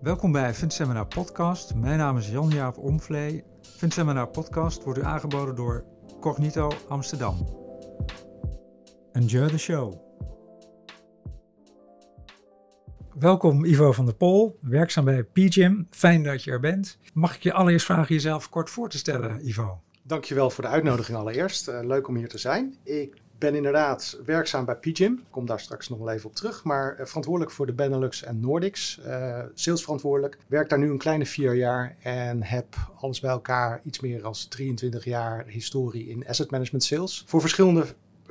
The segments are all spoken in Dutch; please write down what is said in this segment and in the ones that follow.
Welkom bij Fundseminar Podcast. Mijn naam is Jan-Jaap Omvlee. Fundseminar Podcast wordt u aangeboden door Cognito Amsterdam. Enjoy the show. Welkom Ivo van der Pol, werkzaam bij PGIM. Fijn dat je er bent. Mag ik je allereerst vragen jezelf kort voor te stellen, Ivo? Dankjewel voor de uitnodiging allereerst. Uh, leuk om hier te zijn. Ik ben inderdaad werkzaam bij PGIM. Ik kom daar straks nog wel even op terug. Maar uh, verantwoordelijk voor de Benelux en Nordics. Uh, salesverantwoordelijk. Werk daar nu een kleine vier jaar. En heb alles bij elkaar iets meer dan 23 jaar historie in asset management sales. Voor verschillende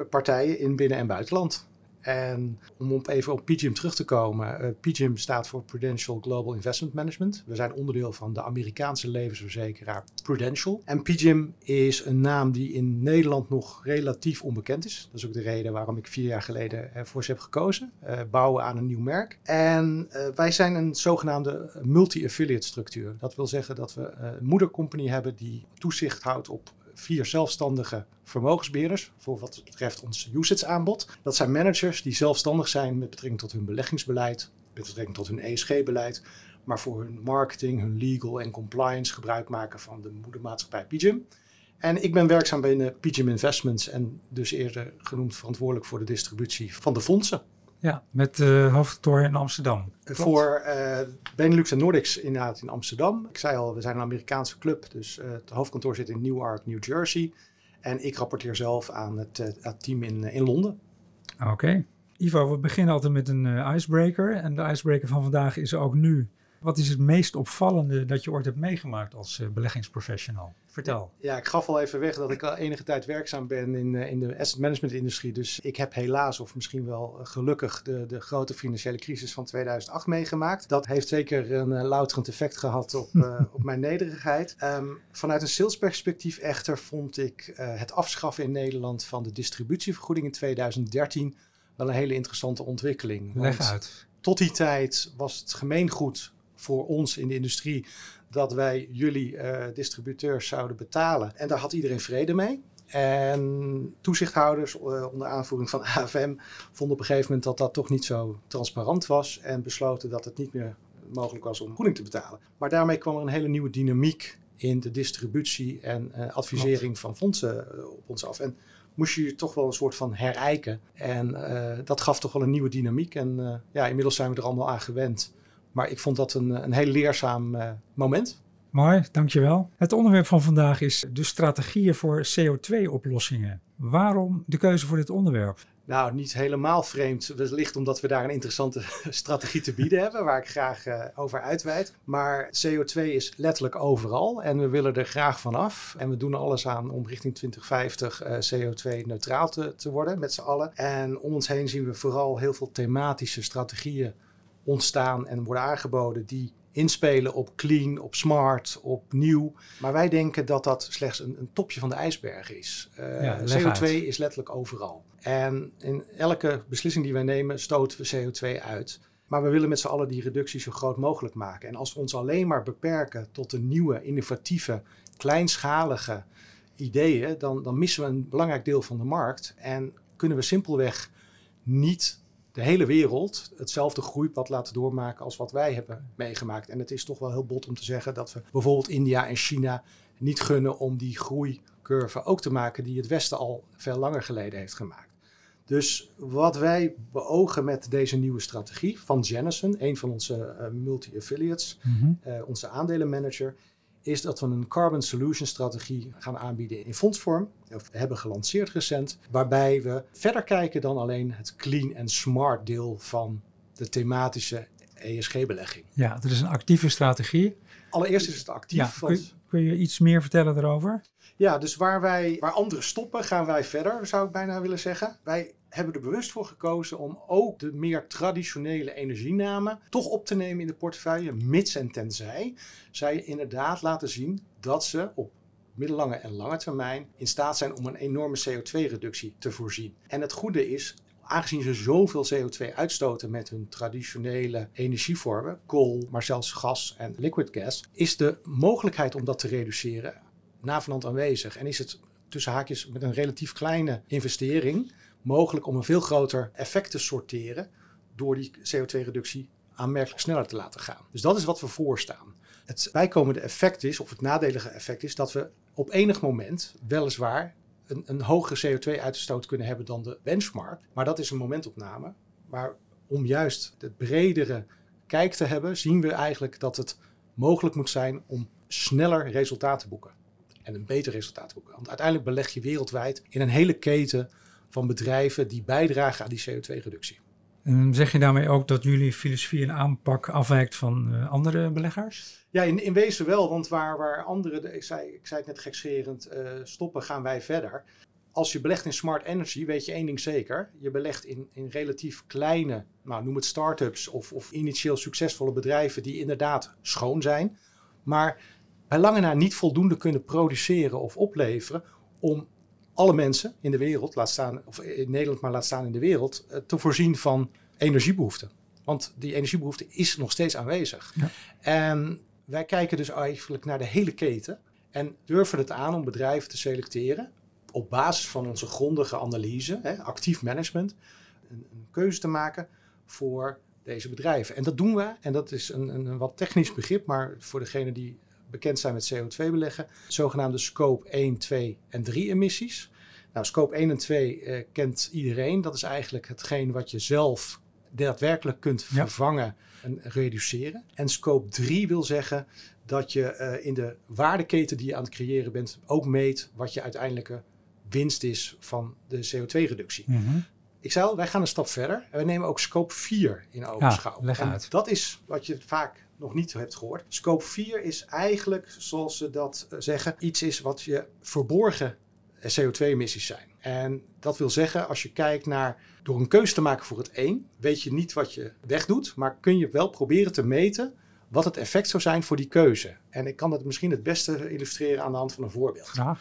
partijen in binnen- en buitenland. En om even op PGIM terug te komen. Uh, PGIM staat voor Prudential Global Investment Management. We zijn onderdeel van de Amerikaanse levensverzekeraar Prudential. En PGIM is een naam die in Nederland nog relatief onbekend is. Dat is ook de reden waarom ik vier jaar geleden voor ze heb gekozen. Uh, bouwen aan een nieuw merk. En wij zijn een zogenaamde multi-affiliate structuur. Dat wil zeggen dat we een moedercompany hebben die toezicht houdt op vier zelfstandige vermogensbeheerders voor wat betreft ons usage aanbod. Dat zijn managers die zelfstandig zijn met betrekking tot hun beleggingsbeleid, met betrekking tot hun ESG-beleid, maar voor hun marketing, hun legal en compliance gebruik maken van de moedermaatschappij PGIM. En ik ben werkzaam binnen PGIM Investments en dus eerder genoemd verantwoordelijk voor de distributie van de fondsen. Ja, met uh, hoofdkantoor in Amsterdam. Klopt. Voor uh, Benelux en Nordics inderdaad in Amsterdam. Ik zei al, we zijn een Amerikaanse club, dus uh, het hoofdkantoor zit in Newark, New Jersey. En ik rapporteer zelf aan het, het team in, in Londen. Oké. Okay. Ivo, we beginnen altijd met een icebreaker. En de icebreaker van vandaag is ook nu wat is het meest opvallende dat je ooit hebt meegemaakt als uh, beleggingsprofessional? Vertel. Ja, ik gaf al even weg dat ik al enige tijd werkzaam ben in, uh, in de asset management industrie. Dus ik heb helaas, of misschien wel gelukkig, de, de grote financiële crisis van 2008 meegemaakt. Dat heeft zeker een louterend effect gehad op, op mijn nederigheid. Um, vanuit een salesperspectief echter vond ik het afschaffen in Nederland van de distributievergoeding in 2013 wel een hele interessante ontwikkeling. Leg uit. Tot die tijd was het gemeengoed voor ons in de industrie dat wij jullie uh, distributeurs zouden betalen. En daar had iedereen vrede mee. En toezichthouders uh, onder aanvoering van AFM vonden op een gegeven moment dat dat toch niet zo transparant was en besloten dat het niet meer mogelijk was om vergoeding te betalen. Maar daarmee kwam er een hele nieuwe dynamiek in de distributie en uh, advisering van fondsen op ons af. En moest je je toch wel een soort van herijken. En dat gaf toch wel een nieuwe dynamiek. En ja, inmiddels zijn we er allemaal aan gewend. Maar ik vond dat een, een heel leerzaam uh, moment. Mooi, dankjewel. Het onderwerp van vandaag is de strategieën voor CO2-oplossingen. Waarom de keuze voor dit onderwerp? Nou, niet helemaal vreemd. Wellicht omdat we daar een interessante strategie te bieden hebben, waar ik graag uh, over uitweid. Maar CO2 is letterlijk overal en we willen er graag vanaf. En we doen alles aan om richting 2050 uh, CO2-neutraal te, te worden met z'n allen. En om ons heen zien we vooral heel veel thematische strategieën ontstaan en worden aangeboden die inspelen op clean, op smart, op nieuw. Maar wij denken dat dat slechts een, een topje van de ijsberg is. Uh, ja, CO2 uit. is letterlijk overal. En in elke beslissing die wij nemen stoten we CO2 uit. Maar we willen met z'n allen die reductie zo groot mogelijk maken. En als we ons alleen maar beperken tot de nieuwe, innovatieve, kleinschalige ideeën, dan, dan missen we een belangrijk deel van de markt. En kunnen we simpelweg niet de hele wereld hetzelfde groeipad laten doormaken als wat wij hebben meegemaakt. En het is toch wel heel bot om te zeggen dat we bijvoorbeeld India en China niet gunnen om die groeicurve ook te maken die het Westen al veel langer geleden heeft gemaakt. Dus wat wij beogen met deze nieuwe strategie van Jennison, een van onze uh, multi-affiliates, mm -hmm. uh, onze aandelenmanager, is dat we een carbon solution strategie gaan aanbieden in fondsvorm. Of hebben gelanceerd recent. Waarbij we verder kijken dan alleen het clean en smart deel van de thematische ESG-belegging. Ja, dat is een actieve strategie. Allereerst is het actief. Ja, kun, kun je iets meer vertellen daarover? Ja, dus waar, wij, waar anderen stoppen, gaan wij verder, zou ik bijna willen zeggen. Wij hebben er bewust voor gekozen om ook de meer traditionele energienamen toch op te nemen in de portefeuille, mits en tenzij zij inderdaad laten zien dat ze op middellange en lange termijn in staat zijn om een enorme CO2-reductie te voorzien. En het goede is, aangezien ze zoveel CO2 uitstoten met hun traditionele energievormen, kool, maar zelfs gas en liquid gas, is de mogelijkheid om dat te reduceren navenant aanwezig. En is het tussen haakjes met een relatief kleine investering mogelijk om een veel groter effect te sorteren door die CO2-reductie aanmerkelijk sneller te laten gaan. Dus dat is wat we voorstaan. Het bijkomende effect is, of het nadelige effect is, dat we op enig moment weliswaar een, een hogere CO2-uitstoot kunnen hebben dan de benchmark. Maar dat is een momentopname. Maar om juist het bredere kijk te hebben, zien we eigenlijk dat het mogelijk moet zijn om sneller resultaten te boeken. En een beter resultaat te boeken. Want uiteindelijk beleg je wereldwijd in een hele keten van bedrijven die bijdragen aan die CO2-reductie. En zeg je daarmee ook dat jullie filosofie en aanpak afwijkt van uh, andere beleggers? Ja, in, in wezen wel, want waar, waar anderen, ik zei, ik zei het net gekscherend, uh, stoppen, gaan wij verder. Als je belegt in smart energy, weet je één ding zeker. Je belegt in, in relatief kleine, nou, noem het start-ups of, of initieel succesvolle bedrijven die inderdaad schoon zijn. Maar bij lange na niet voldoende kunnen produceren of opleveren om alle mensen in de wereld, laat staan, of in Nederland, maar laat staan in de wereld, eh, te voorzien van energiebehoeften. Want die energiebehoefte is nog steeds aanwezig. Ja. En wij kijken dus eigenlijk naar de hele keten en durven het aan om bedrijven te selecteren op basis van onze grondige analyse, hè, actief management, een, een, keuze te maken voor deze bedrijven. En dat doen we, en dat is een, een, een wat technisch begrip, maar voor degene die bekend zijn met CO2 beleggen, zogenaamde scope 1, 2 en 3 emissies. Nou, scope 1 en 2 uh, eh, kent iedereen. Dat is eigenlijk hetgeen wat je zelf daadwerkelijk kunt vervangen en reduceren. En scope 3 wil zeggen dat je uh, in de waardeketen die je aan het creëren bent ook meet wat je uiteindelijke winst is van de CO2-reductie. Mm -hmm. Ik zei al, wij gaan een stap verder en we nemen ook scope 4 in ogenschouw. Ja, leg uit. En dat is wat je vaak nog niet hebt gehoord. Scope 4 is eigenlijk, zoals ze dat eh, zeggen, iets is wat je verborgen CO2-emissies zijn. En dat wil zeggen, als je kijkt naar door een keuze te maken voor het een, weet je niet wat je wegdoet, maar kun je wel proberen te meten wat het effect zou zijn voor die keuze. En ik kan dat misschien het beste illustreren aan de hand van een voorbeeld. Ja.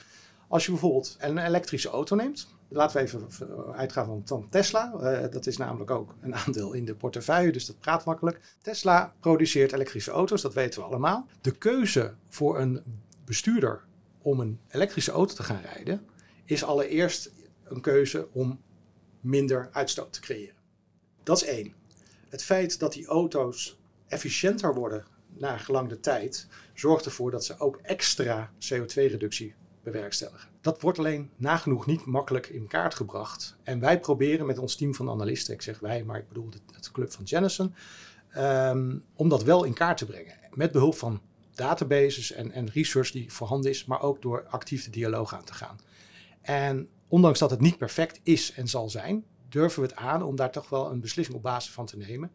Als je bijvoorbeeld een elektrische auto neemt, laten we even uitgaan van, Tesla. Uh, dat is namelijk ook een aandeel in de portefeuille, dus dat praat makkelijk. Tesla produceert elektrische auto's, dat weten we allemaal. De keuze voor een bestuurder om een elektrische auto te gaan rijden, is allereerst een keuze om minder uitstoot te creëren. Dat is één. Het feit dat die auto's efficiënter worden na gelang de tijd, zorgt ervoor dat ze ook extra CO2-reductie bewerkstelligen. Dat wordt alleen nagenoeg niet makkelijk in kaart gebracht. En wij proberen met ons team van analisten, ik zeg wij, maar ik bedoel het, club van Jennison, um, om dat wel in kaart te brengen. Met behulp van databases en, en research die voorhanden is, maar ook door actief de dialoog aan te gaan. En ondanks dat het niet perfect is en zal zijn, durven we het aan om daar toch wel een beslissing op basis van te nemen.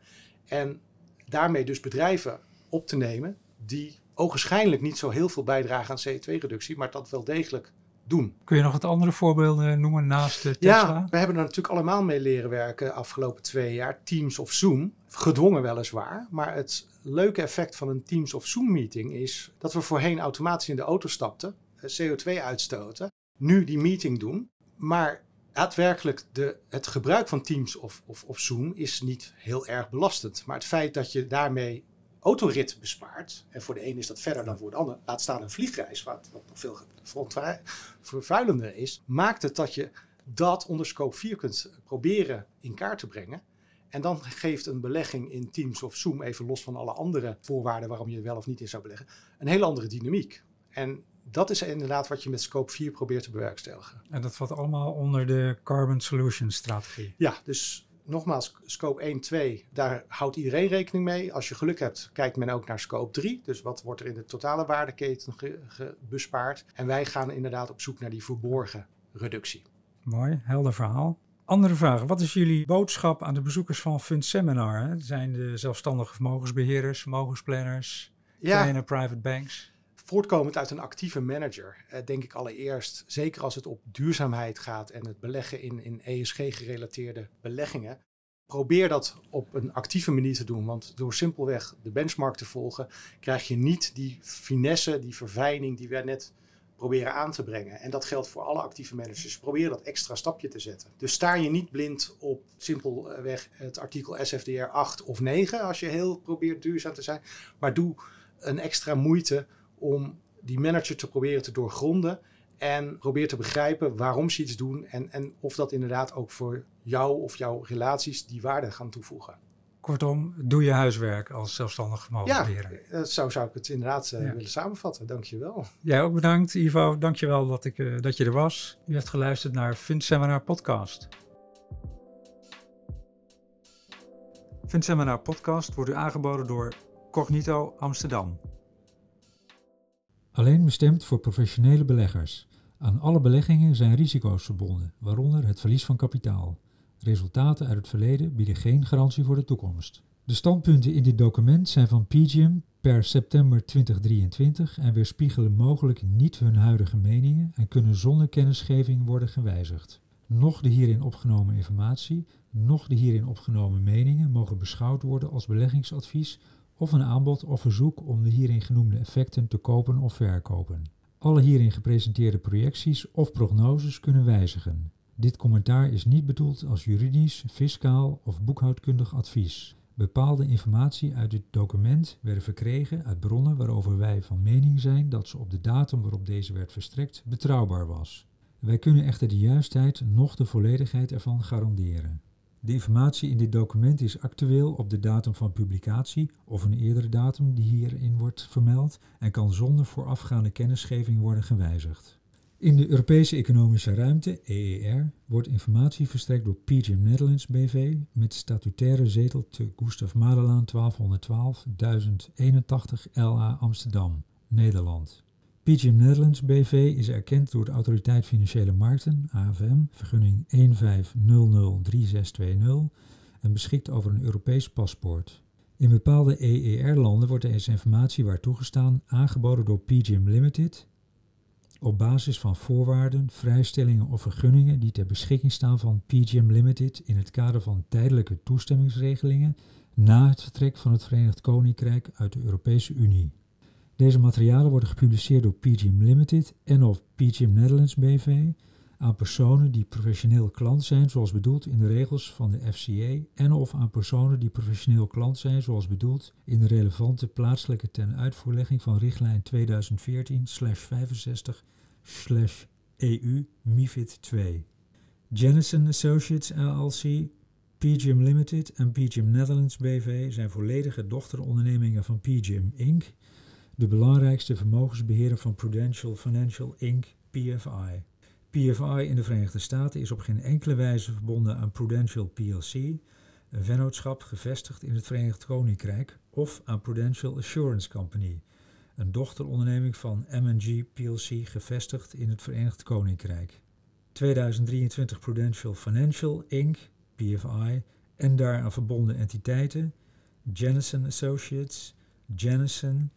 En daarmee dus bedrijven op te nemen die ogenschijnlijk niet zo heel veel bijdragen aan CO2-reductie, maar dat wel degelijk doen. Kun je nog wat andere voorbeelden noemen naast Tesla? Ja, we hebben er natuurlijk allemaal mee leren werken de afgelopen twee jaar. Teams of Zoom, gedwongen weliswaar. Maar het leuke effect van een Teams of Zoom meeting is dat we voorheen automatisch in de auto stapten, eh, CO2 uitstoten, nu die meeting doen. Maar daadwerkelijk de, het gebruik van Teams of, of, of Zoom is niet heel erg belastend. Maar het feit dat je daarmee autorit bespaart, en voor de een is dat verder dan voor de ander, laat staan een vliegreis, wat, wat nog veel vervuilender is, maakt het dat je dat onder scope 4 kunt proberen in kaart te brengen. En dan geeft een belegging in Teams of Zoom, even los van alle andere voorwaarden waarom je er wel of niet in zou beleggen, een hele andere dynamiek. En dat is inderdaad wat je met Scope 4 probeert te bewerkstelligen. En dat valt allemaal onder de Carbon Solutions strategie. Ja, dus nogmaals, scope 1, 2, daar houdt iedereen rekening mee. Als je geluk hebt, kijkt men ook naar scope 3. Dus wat wordt er in de totale waardeketen bespaard? En wij gaan inderdaad op zoek naar die verborgen reductie. Mooi, helder verhaal. Andere vraag. Wat is jullie boodschap aan de bezoekers van Fund Seminar? Hè? Zijn de zelfstandige vermogensbeheerders, vermogensplanners, ja. kleine private banks? Voortkomend uit een actieve manager, eh, denk ik allereerst, zeker als het op duurzaamheid gaat en het beleggen in, in ESG-gerelateerde beleggingen, probeer dat op een actieve manier te doen. Want door simpelweg de benchmark te volgen, krijg je niet die finesse, die verfijning die we net proberen aan te brengen. En dat geldt voor alle actieve managers. Probeer dat extra stapje te zetten. Dus sta je niet blind op simpelweg het artikel SFDR 8 of 9 als je heel probeert duurzaam te zijn. Maar doe een extra moeite om die manager te proberen te doorgronden. En probeer te begrijpen waarom ze iets doen. En, en of dat inderdaad ook voor jou of jouw relaties die waarde gaan toevoegen. Kortom, doe je huiswerk als zelfstandig vermogensbeheerder. Ja, uh, zo zou ik het inderdaad uh, ja. willen samenvatten. Dankjewel. Jij ook bedankt, Ivo. Dankjewel dat, ik, uh, dat je er was. U hebt geluisterd naar FundSeminar Podcast. FundSeminar Podcast wordt u aangeboden door Cognito Amsterdam. Alleen bestemd voor professionele beleggers. Aan alle beleggingen zijn risico's verbonden, waaronder het verlies van kapitaal. Resultaten uit het verleden bieden geen garantie voor de toekomst. De standpunten in dit document zijn van PGIM per september 2023 en weerspiegelen mogelijk niet hun huidige meningen en kunnen zonder kennisgeving worden gewijzigd. Noch de hierin opgenomen informatie, noch de hierin opgenomen meningen mogen beschouwd worden als beleggingsadvies of een aanbod of verzoek om de hierin genoemde effecten te kopen of verkopen. Alle hierin gepresenteerde projecties of prognoses kunnen wijzigen. Dit commentaar is niet bedoeld als juridisch, fiscaal of boekhoudkundig advies. Bepaalde informatie uit dit document werden verkregen uit bronnen waarover wij van mening zijn dat ze op de datum waarop deze werd verstrekt betrouwbaar was. Wij kunnen echter de juistheid noch de volledigheid ervan garanderen. De informatie in dit document is actueel op de datum van publicatie of een eerdere datum die hierin wordt vermeld en kan zonder voorafgaande kennisgeving worden gewijzigd. In de Europese Economische Ruimte, EER, wordt informatie verstrekt door PGIM Netherlands BV met statutaire zetel te Gustav Madelaan 1212 1081 LA Amsterdam, Nederland. PGIM Netherlands BV is erkend door de Autoriteit Financiële Markten, AFM, vergunning 15003620 en beschikt over een Europees paspoort. In bepaalde EER-landen wordt deze informatie waar toegestaan aangeboden door PGIM Limited op basis van voorwaarden, vrijstellingen of vergunningen die ter beschikking staan van PGM Limited in het kader van tijdelijke toestemmingsregelingen na het vertrek van het Verenigd Koninkrijk uit de Europese Unie. Deze materialen worden gepubliceerd door PGM Limited en of PGM Netherlands BV aan personen die professioneel klant zijn zoals bedoeld in de regels van de FCA en of aan personen die professioneel klant zijn zoals bedoeld in de relevante plaatselijke ten uitvoerlegging van richtlijn 2014-65 EU MIFID 2. Jennison Associates LLC, PGIM Limited en PGIM Netherlands BV zijn volledige dochterondernemingen van PGIM Inc., de belangrijkste vermogensbeheerder van Prudential Financial Inc., PFI. PFI in de Verenigde Staten is op geen enkele wijze verbonden aan Prudential plc, een vennootschap gevestigd in het Verenigd Koninkrijk, of aan Prudential Assurance Company, een dochteronderneming van M&G plc gevestigd in het Verenigd Koninkrijk. 2023 Prudential Financial Inc., PFI, en daaraan verbonden entiteiten, Jennison Associates, Jennison,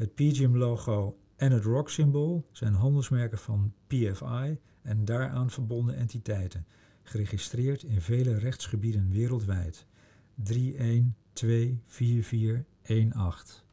het PGIM-logo en het ROC-symbool zijn handelsmerken van PFI en daaraan verbonden entiteiten, geregistreerd in vele rechtsgebieden wereldwijd. 312418